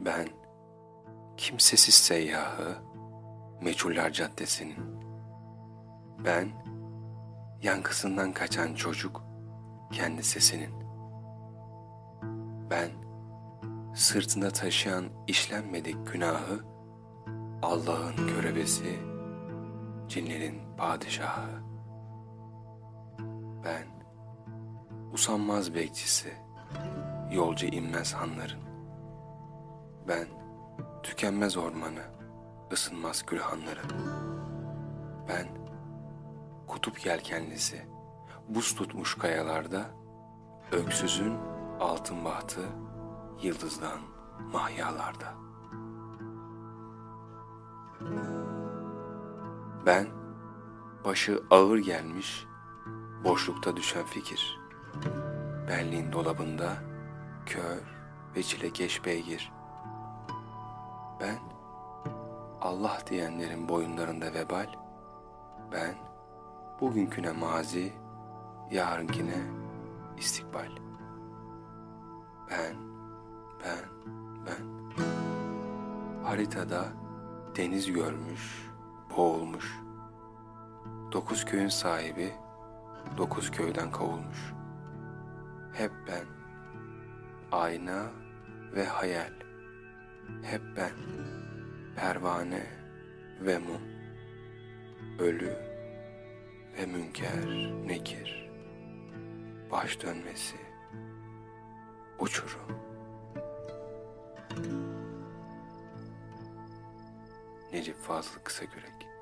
Ben kimsesiz seyyahı Meçhuller Caddesi'nin. Ben yankısından kaçan çocuk kendi sesinin. Ben sırtında taşıyan işlenmedik günahı Allah'ın körebesi, cinlerin padişahı. Ben usanmaz bekçisi, yolcu inmez hanların. Ben tükenmez ormanı, ısınmaz gülhanları. Ben kutup yelkenlisi, buz tutmuş kayalarda, öksüzün altın bahtı, yıldızdan mahyalarda. Ben başı ağır gelmiş, boşlukta düşen fikir. Benliğin dolabında kör ve çilekeş beygir. Ben Allah diyenlerin boyunlarında vebal, ben bugünküne mazi, yarınkine istikbal. Ben, ben, ben. Haritada deniz görmüş, boğulmuş. Dokuz köyün sahibi, dokuz köyden kovulmuş. Hep ben, ayna ve hayal. Hep ben pervane ve mum, ölü ve münker, nekir, baş dönmesi, uçurum. Necip Fazıl Kısagürek